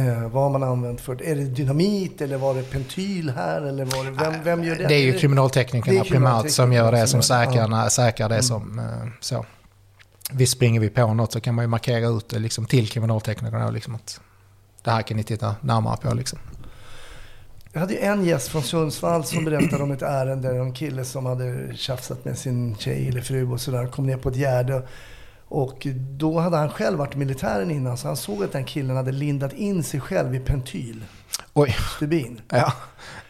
eh, vad har man använt för? Är det dynamit eller var det pentyl här? Eller var det, vem, vem gör det?
Det är ju kriminalteknikerna
är
primärt som gör det, som säkrar, säkrar det
Mm.
som eh, så. Visst springer vi på något så kan man ju markera ut det liksom till kriminalteknikerna. Liksom att det här kan ni titta närmare på. Liksom.
Jag hade ju en gäst från Sundsvall som berättade om ett ärende en kille som hade tjafsat med sin tjej eller fru och sådär kom ner på ett gärde. Och då hade han själv varit militären innan så han såg att den killen hade lindat in sig själv i pentyl,
Oj,
stubin.
ja,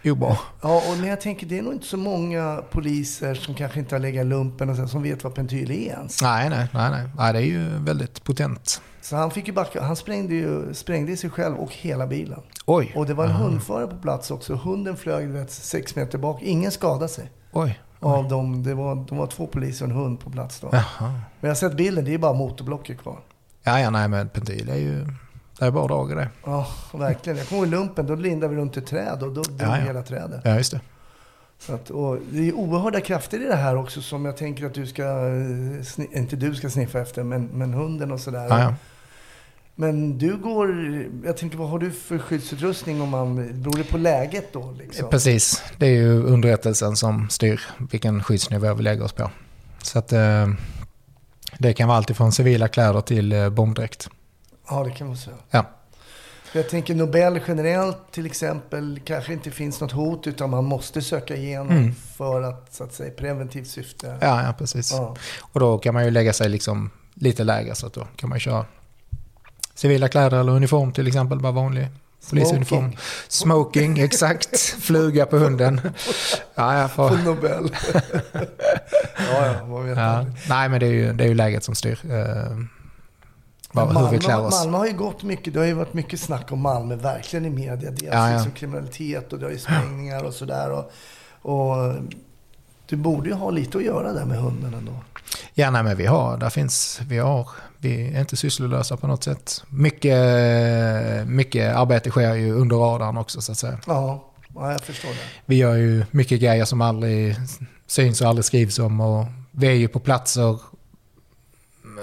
obra.
Ja, och men jag tänker det är nog inte så många poliser som kanske inte har legat lumpen och så, som vet vad pentyl är ens.
Nej, nej, nej, nej. nej. Det är ju väldigt potent.
Så han fick ju backa. Han sprängde ju sprängde sig själv och hela bilen.
Oj,
Och det var en
Aha.
hundförare på plats också. Hunden flög vet, sex meter bak. Ingen skadade sig.
oj.
Av dem, det var, de var två poliser och en hund på plats då. Men jag har sett bilden, det är bara motorblocket kvar.
Ja, ja, nej, men pentyl är ju... Det är bara i det.
Ja, verkligen. Jag kommer ihåg i lumpen, då lindade vi runt ett träd och då dog
Ja, ja.
hela trädet.
Ja, just det.
Så att, och det är oerhörda krafter i det här också som jag tänker att du ska, eh, inte du ska sniffa efter, men, men hunden och sådär.
Ja, ja.
Men du går, jag tänker vad har du för skyddsutrustning om man, beror det på läget då? Liksom?
Precis, det är ju underrättelsen som styr vilken skyddsnivå vi lägger oss på. Så att eh, det kan vara allt från civila kläder till eh, bombdräkt.
Ja, det kan vara så.
Ja.
Jag tänker Nobel generellt till exempel kanske inte finns något hot utan man måste söka igenom
Mm.
för att så att säga preventivt syfte.
Ja, ja, precis.
Ja.
Och då kan man ju lägga sig liksom lite lägre så att då kan man köra civila kläder eller uniform till exempel, bara vanlig polisuniform.
Smoking.
Smoking, exakt. Fluga på hunden. Ja, ja,
På
för,
Nobel. ja, ja, vad vet
ja. Nej, men det är ju, det är ju läget som styr. Eh, vad, hur vi
Malmö,
klär oss.
Malmö har ju gått mycket, det har ju varit mycket snack om Malmö, verkligen i media. Dels
Ja, ja.
liksom kriminalitet och det har ju sprängningar och sådär. Och, och du borde ju ha lite att göra där med hunden ändå.
Ja, nej, men vi har, där finns, vi har, vi är inte sysslolösa på något sätt. Mycket, mycket arbete sker ju under radarn också så att säga.
Ja, ja jag förstår det.
Vi gör ju mycket grejer som aldrig syns och aldrig skrivs om och vi är ju på platser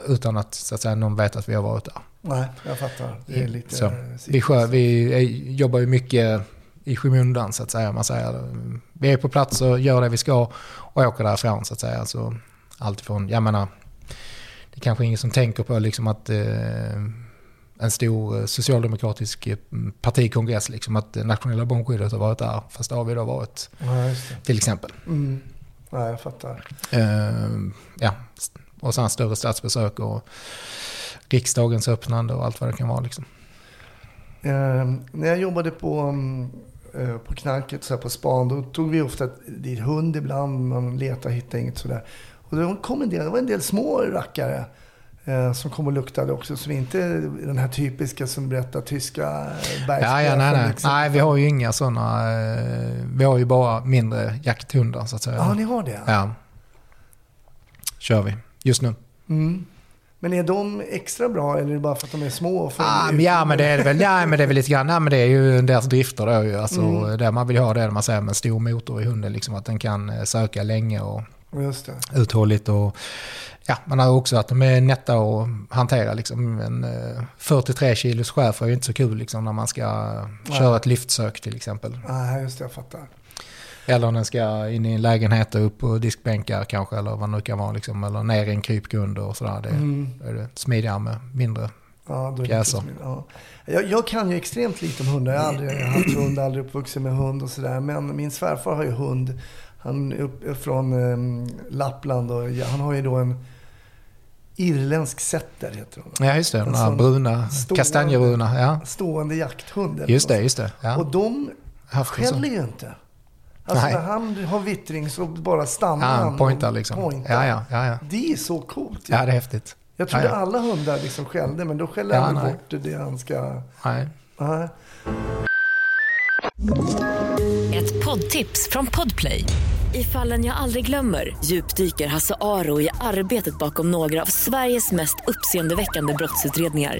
utan att, så att säga, någon vet att vi har varit där.
Nej, jag fattar. Det är lite...
Så, vi, skö, vi jobbar ju mycket i skymundan så att säga. Man säger. Vi är på plats och gör det vi ska och åker därifrån så att säga. Alltså, allt ifrån, jag menar, det är kanske ingen som tänker på liksom att eh, en stor eh, socialdemokratisk eh, partikongress. Liksom, att nationella bombskyddet har varit där, fast det har vi då varit
Ja,
till exempel.
Mm. Ja, jag fattar.
Eh, ja, och sen större statsbesök och riksdagens öppnande och allt vad det kan vara. Liksom.
Eh, när jag jobbade på, mm, på knarket, så här på span, då tog vi ofta dit hund ibland. Man letade och hittade inget sådär. Och det kom en del, det var en del små rackare eh, som kom och luktade också. Som inte den här typiska som berättar, tyska eh,
Ja, ja, nej, nej.
liksom.
nej, vi har ju inga sådana. Eh, vi har ju bara mindre jakthundar så att säga.
Ja, ni har det?
Ja. Kör vi, just nu.
Mm. Men är de extra bra eller är det bara för att de är små?
Ah, men ja, men det är det väl. Ja, men det är väl lite grann. Ja, men det är ju deras drifter då ju. Alltså,
Mm.
det man vill ha det är man säger med en stor motor i hunden. Liksom, att den kan eh, söka länge och uthålligt. Och, ja, man har också att de är nätta att hantera. Liksom. En eh, 43 kilos chef är ju inte så kul liksom, när man ska köra ett lyftsök till exempel.
Nej, just det. Jag fattar.
Eller om den ska in i en lägenhet och upp på diskbänkar kanske. Eller vad det nu kan vara. Liksom, eller ner i en krypgrund och sådär. Det,
Mm.
är det smidigare med mindre.
Ja, då är som- ja. jag, jag kan ju extremt lite om hundar. Jag har aldrig haft hund, aldrig uppvuxen med hund och sådär. Men min svärfar har ju hund. Han är upp, från eh, Lappland och han har ju då en irländsk setter, heter hon.
Ja, just det. De
En
där
sån
bruna,
stor-
kastanjebruna. Ja.
Stående jakthund.
Just det, just det. Ja.
Och de skäller ju inte. Alltså
Nej.
när han har vittring så bara stannar
Ja,
han.
pointar liksom.
pointar.
Ja, ja, ja, ja.
Det är så coolt. ju.
ja, det är häftigt.
Jag trodde
ja, ja.
alla hundar liksom skällde, men då skäller
Ja,
han
nej.
bort det han ska...
Nej.
Nej.
Ett poddtips från Podplay. I fallen jag aldrig glömmer djupdyker Hasse Aro i arbetet bakom några av Sveriges mest uppseendeväckande brottsutredningar.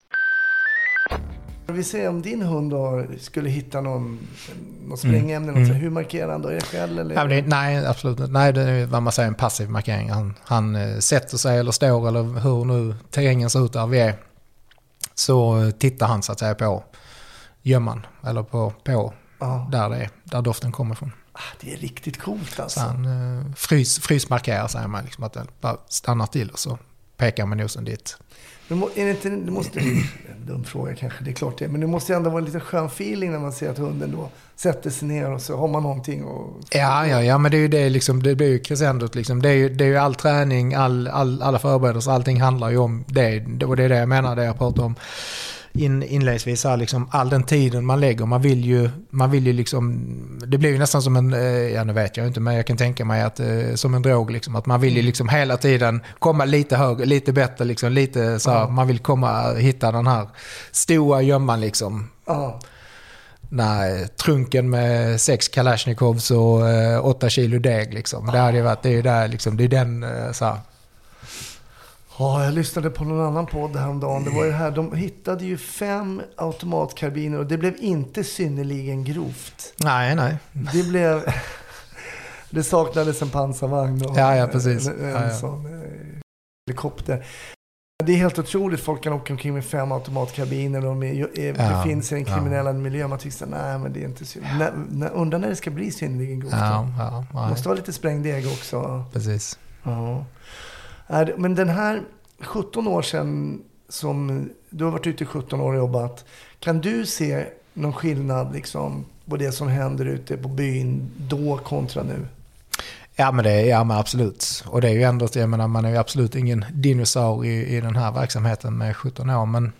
Vi säger om din hund då skulle hitta någon, någon sprängämne, något så här, hur markerar han då? Är det skäll eller?
Mm. Det, nej, absolut inte. Nej, det är vad man säger en passiv markering. Han, han eh, sätter sig eller står eller hur nu terrängen ser ut där vi är. Så tittar han så att säga på gömman eller på, på där det är, där doften kommer ifrån.
Ah, det är riktigt coolt alltså.
Så han eh, frys, frysmarkerar säger man, liksom att den bara stannar till och så pekar med nosen dit.
Men må- är det inte, det måste, en dum fråga kanske, det är klart det. Men det måste ju ändå vara en lite skön feeling när man ser att hunden då sätter sig ner och så har man någonting och...
Ja, ja, ja, men det är ju det liksom, det blir ju crescendot liksom. Det är ju, det är ju all träning, all, all, alla förberedelser, allting handlar ju om det. Och det är det jag menar, det jag pratade om in, inledningsvis här, liksom all den tiden man lägger. Man vill ju, man vill ju liksom, det blir ju nästan som en, eh, ja nu vet jag inte, men jag kan tänka mig att eh, som en drog liksom, att man vill ju liksom hela tiden komma lite högre, lite bättre liksom, lite så här, man vill komma, hitta den här stora gömman liksom.
Ja,
Nej, trunken med sex Kalashnikovs och eh, åtta kilo deg liksom. Det hade varit, det är ju där liksom, det är den eh, så här.
Ja, jag lyssnade på någon annan podd häromdagen. Det var ju här, de hittade ju fem automatkarbiner och det blev inte synnerligen grovt.
Nej, nej.
Det blev... Det saknades en pansarvagn och
Ja, ja, precis.
en, en
Ja, ja.
sån eh, helikopter. Det är helt otroligt. Folk kan åka omkring med fem automatkarbiner och de är, är,
Ja,
befinner sig i en
ja.
kriminell miljö. Man tycker nej men det är inte. När, när, undrar när det ska bli synnerligen grovt.
Ja, ja,
måste vara lite sprängdeg också.
precis.
Ja. Är Men den här 17 år sedan som du har varit ute i 17 år och jobbat. Kan du se någon skillnad liksom på det som händer ute på byn då kontra nu?
Ja men, det, ja men absolut. Och det är ju ändå, jag menar man är ju absolut ingen dinosaurie i, i den här verksamheten med 17 år. Men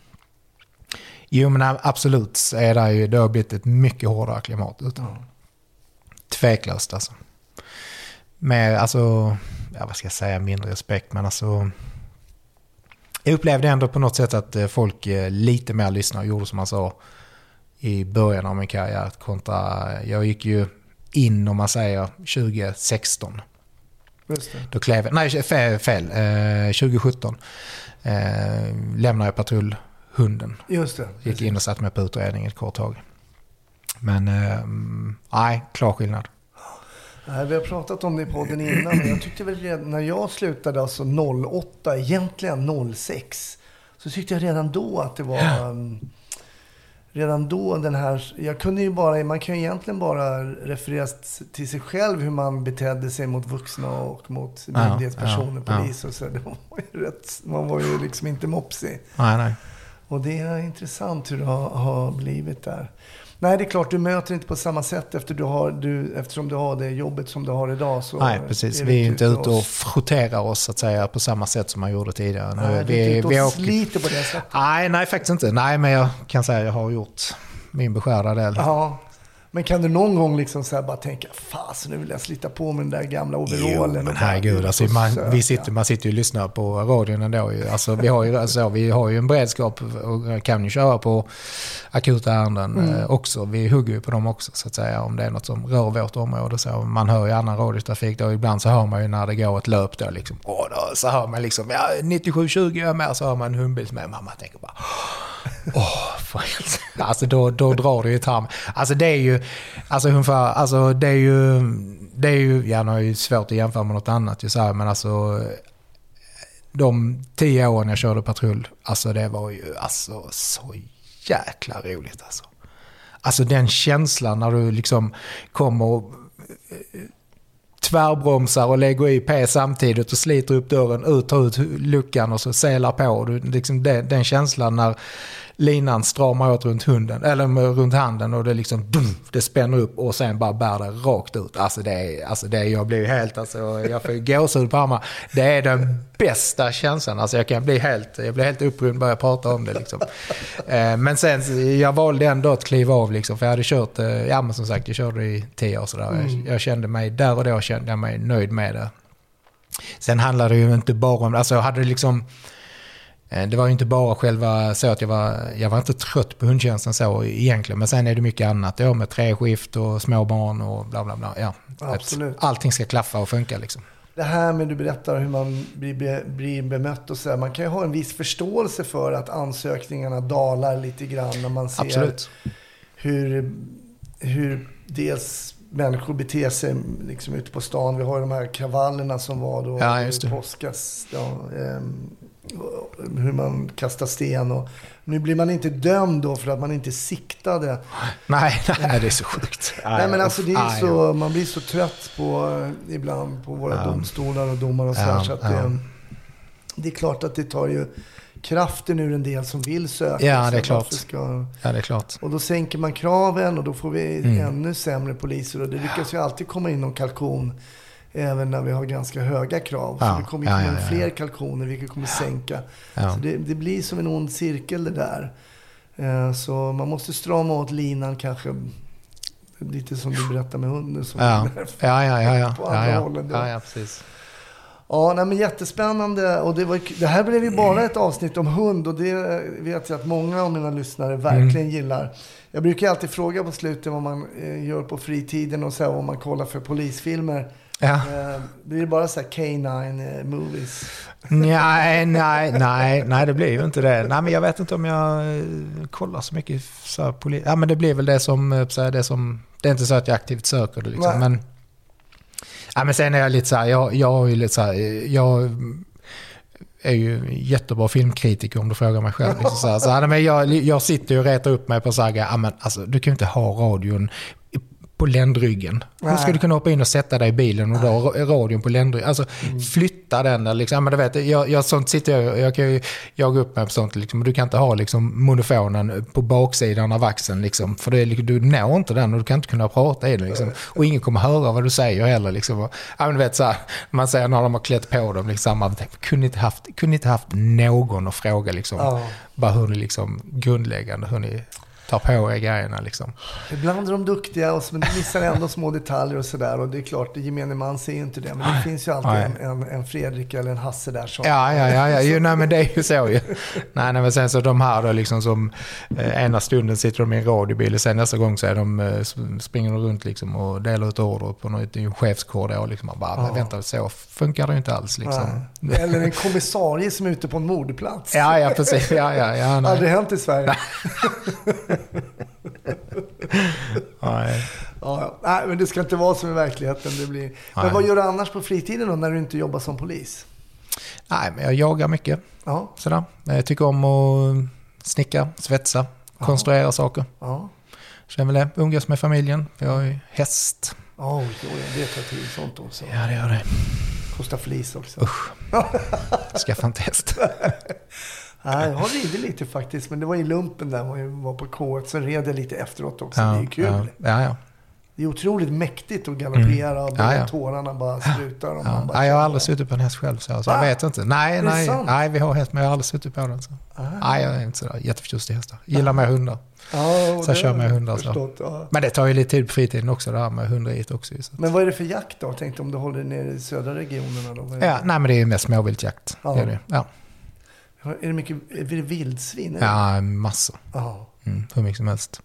jo men absolut är det ju, det har blivit ett mycket hårdare klimat ute.
Ja.
Tveklöst alltså. Med, alltså, ja vad ska jag säga, mindre respekt men alltså. Jag upplevde ändå på något sätt att eh, folk eh, lite mer lyssnade och gjorde som man sa i början av min karriär kontra, jag gick ju in om man säger 2016.
Just det.
Då klev jag, nej fel, fel eh, 2017 eh, lämnade jag patrullhunden.
Just det.
Gick in och satte mig på utredning ett kort tag. Men eh, nej, klar skillnad.
Nej, vi har pratat om det i podden innan, men jag tyckte väl redan när jag slutade, alltså 08, egentligen 06, så tyckte jag redan då att det var... Um, redan då den här... Jag kunde ju bara, man kan ju egentligen bara referera till sig själv hur man betedde sig mot vuxna och mot myndighetspersoner,
ja, ja.
polis och så. Det var ju rätt, man var ju liksom inte mopsig.
Nej, nej.
Och det är intressant hur det har, har blivit där. Nej, det är klart, du möter inte på samma sätt efter du har, du, eftersom du har det jobbet som du har idag. Så
Nej, precis. Vi är inte ute och frotterar oss så att säga på samma sätt som man gjorde tidigare. Nu,
Nej,
vi,
du är inte ute och sliter på det sättet.
Nej, nej, faktiskt inte. Nej, men jag kan säga att jag har gjort min beskärda del.
Ja. Men kan du någon gång liksom så bara tänka, fasen nu vill jag slita på med den där gamla
Jo,
overallen.
men
och bara
herregud. Alltså, man, vi sitter, man sitter ju och lyssnar på radion ändå. ju. Alltså, vi, har ju, alltså, vi har ju en beredskap och kan ju köra på akuta ärenden
Mm.
eh, också. Vi hugger ju på dem också så att säga om det är något som rör vårt område. Så man hör ju annan radiotrafik då. Ibland så hör man ju när det går ett löp då liksom. Åh, då, så hör man liksom, ja 9720 är med. Så hör man en hundbils med. Man tänker bara, Åh, oh. Alltså då, då drar det ju tarm. Alltså det är ju, alltså ungefär, alltså det är ju, det är ju, ja nu är ju svårt att jämföra med något annat ju så här, men alltså de tio åren jag körde patrull, alltså det var ju alltså så jäkla roligt alltså. Alltså den känslan när du liksom kommer och tvärbromsar och lägger i P samtidigt och sliter upp dörren, ut, tar ut luckan och så selar på. Liksom den, den känslan när linan stramar åt runt hunden, eller med- runt handen och det liksom dum, det spänner upp och sen bara bär det rakt ut. Alltså det är, alltså det är, jag blir helt, alltså jag får gåshud på armarna. Det är den bästa känslan. Alltså jag kan bli helt, jag blir helt upprymd bara jag pratar om det liksom. Eh, Men sen, jag valde ändå att kliva av liksom, för jag hade kört, eh, ja men som sagt, jag körde i tio år sådär. Jag, jag kände mig, där och då kände jag mig nöjd med det. Sen handlar det ju inte bara om, alltså jag hade liksom, eh, det var ju inte bara själva så att jag var, jag var inte trött på hundtjänsten så egentligen. Men sen är det mycket annat då med treskift och små barn och bla bla bla. Ja,
Absolut.
Allting ska klaffa och funka liksom.
Det här med du berättar hur man blir, blir bemött och så där. Man kan ju ha en viss förståelse för att ansökningarna dalar lite grann när man ser
Absolut.
hur, hur dels människor beter sig liksom ute på stan. Vi har ju de här kravallerna som var då
Ja,
i påskas. Ja, ehm, hur man kastar sten. Och, nu blir man inte dömd då för att man inte siktade.
Nej, nej, det är så sjukt.
Nej, men alltså det är så, man blir så trött på eh, ibland på våra
Ja.
domstolar och domare och så,
Ja,
där, så att
ja.
det, det är klart att det tar ju kraften ur en del som vill söka.
Ja, det är klart.
Ska,
Ja, det är klart.
och då sänker man kraven och då får vi
Mm.
ännu sämre poliser. Och det lyckas ju alltid komma in någon kalkon även när vi har ganska höga krav.
Ja,
Så det kommer
ja,
komma
ja,
fler kalkoner vilket kommer sänka. Så det, det blir som en ond cirkel det där. Eh, Så man måste strama åt linan kanske. Lite som du berättade med hunden. Som
Ja, ja, ja, ja. ja.
På andra
ja, ja.
hållet
ja, ja precis.
Ja, nej, men jättespännande. Och det, var, det här blev ju bara ett avsnitt om hund och det vet jag att många av mina lyssnare verkligen
Mm.
gillar. Jag brukar alltid fråga på slutet vad man eh, gör på fritiden och så här, vad man kollar för polisfilmer.
Ja.
Eh, det bara så här K9 eh, movies?
Nej, nej, nej, nej, det blir ju inte det. Nej, men jag vet inte om jag eh, kollar så mycket så här, poli- Ja, men det blir väl det som, så här, det som... Det är inte så att jag aktivt söker det liksom,
Nej.
men... Ja, men sen är jag lite så här, jag, jag ju lite så här, jag är ju jättebra filmkritiker om du frågar mig själv. Liksom så här, så här, men jag, jag sitter ju och retar upp mig på så här, ja, men alltså, du kan ju inte ha radion på ländryggen. Hur ska
Nej.
du kunna hoppa in och sätta dig i bilen och då ha radion på ländryggen? Alltså flytta den där liksom. Men du vet, jag, jag, sånt sitter jag, jag kan ju jaga upp mig på sånt liksom. Du kan inte ha liksom monofonen på baksidan av axeln liksom. För det är, liksom- du når inte den och du kan inte kunna prata i den liksom. Och ingen kommer höra vad du säger heller liksom. Och, ja, men du vet så här, man säger när de har klätt på dem liksom. Man kunde inte haft, kunde inte haft någon att fråga liksom.
Ja.
Bara hur ni liksom grundläggande, hur ni tar på er grejerna liksom.
Ibland är de duktiga och så- men de missar ändå små detaljer och sådär. Och det är klart, gemene man ser ju inte det. Men det finns ju alltid en, en, en Fredrik eller en Hasse där som...
Ja, ja, ja, ja. Jo, nej, men det är ju så ju. Nej, nej, men sen så de här då liksom som eh, ena stunden sitter de i en radiobil och sen nästa gång så är de, eh, sp- springer de runt liksom och delar ut order på något, i en chefskorridor. Liksom. Man bara, men vänta, så funkar det ju inte alls liksom.
Nej. Eller en kommissarie som är ute på en mordplats.
Ja, ja, precis. Ja, ja, ja. Nej.
Aldrig hänt i Sverige.
nej.
Ja, ja. Nej, men det ska inte vara som i verkligheten. Det blir... Men
Nej.
vad gör du annars på fritiden då, när du inte jobbar som polis?
Nej, men jag jagar mycket.
Ja,
Sådär. Jag tycker om att snicka, svetsa, konstruera saker.
ja.
Känner väl det. Umgås med familjen. Vi har ju häst.
Oj, oj, det tar tid sånt också.
Ja, det gör det.
Kostar flis också.
Skaffa en häst.
Nej, jag har ridit lite faktiskt, men det var i lumpen där jag var på K1. Så red jag lite efteråt också. det är ju kul.
Ja, ja, ja.
Det är otroligt mäktigt att galoppera och
Ja, ja.
tårarna bara slutar. Och man
ja.
bara
Nej, jag har aldrig suttit på en häst själv, så, så jag vet inte. Nej, nej,
sant?
nej, vi har häst, men jag har aldrig suttit på den. Så. Nej, jag är inte sådär jätteförtjust i hästar. Gillar mer hundar.
Ja,
Så jag kör med
jag
hundar, så.
Förstått, ja.
Men det tar ju lite tid på fritiden också, det här med hundriet också. Så.
Men vad är det för jakt då? Jag tänkte om du håller nere i södra regionerna då?
Ja, nej, men det är ju mest småviltjakt.
Ja.
Det är, det. Ja.
Är det mycket är det vildsvin? det?
ja, massor.
ja.
Mm, hur mycket som helst.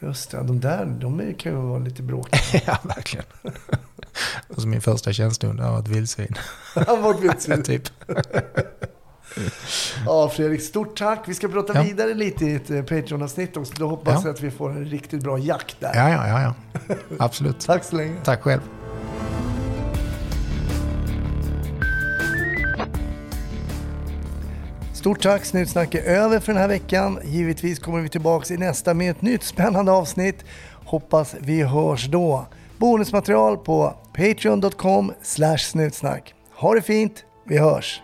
Just det, de där de kan ju vara lite bråkiga.
ja, verkligen. alltså min första tjänstehund har varit vildsvin.
Han var vildsvin.
typ.
Ja, Fredrik, stort tack. Vi ska prata
Ja.
vidare lite i ett eh, Patreon-avsnitt också. Då hoppas
Ja.
jag att vi får en riktigt bra jakt där.
Ja, ja, ja, ja. Absolut.
Tack så länge.
Tack själv.
Stort tack, Snutsnack är över för den här veckan. Givetvis kommer vi tillbaka i nästa med ett nytt spännande avsnitt. Hoppas vi hörs då. Bonusmaterial på patreon.com snutsnack. Ha det fint, vi hörs!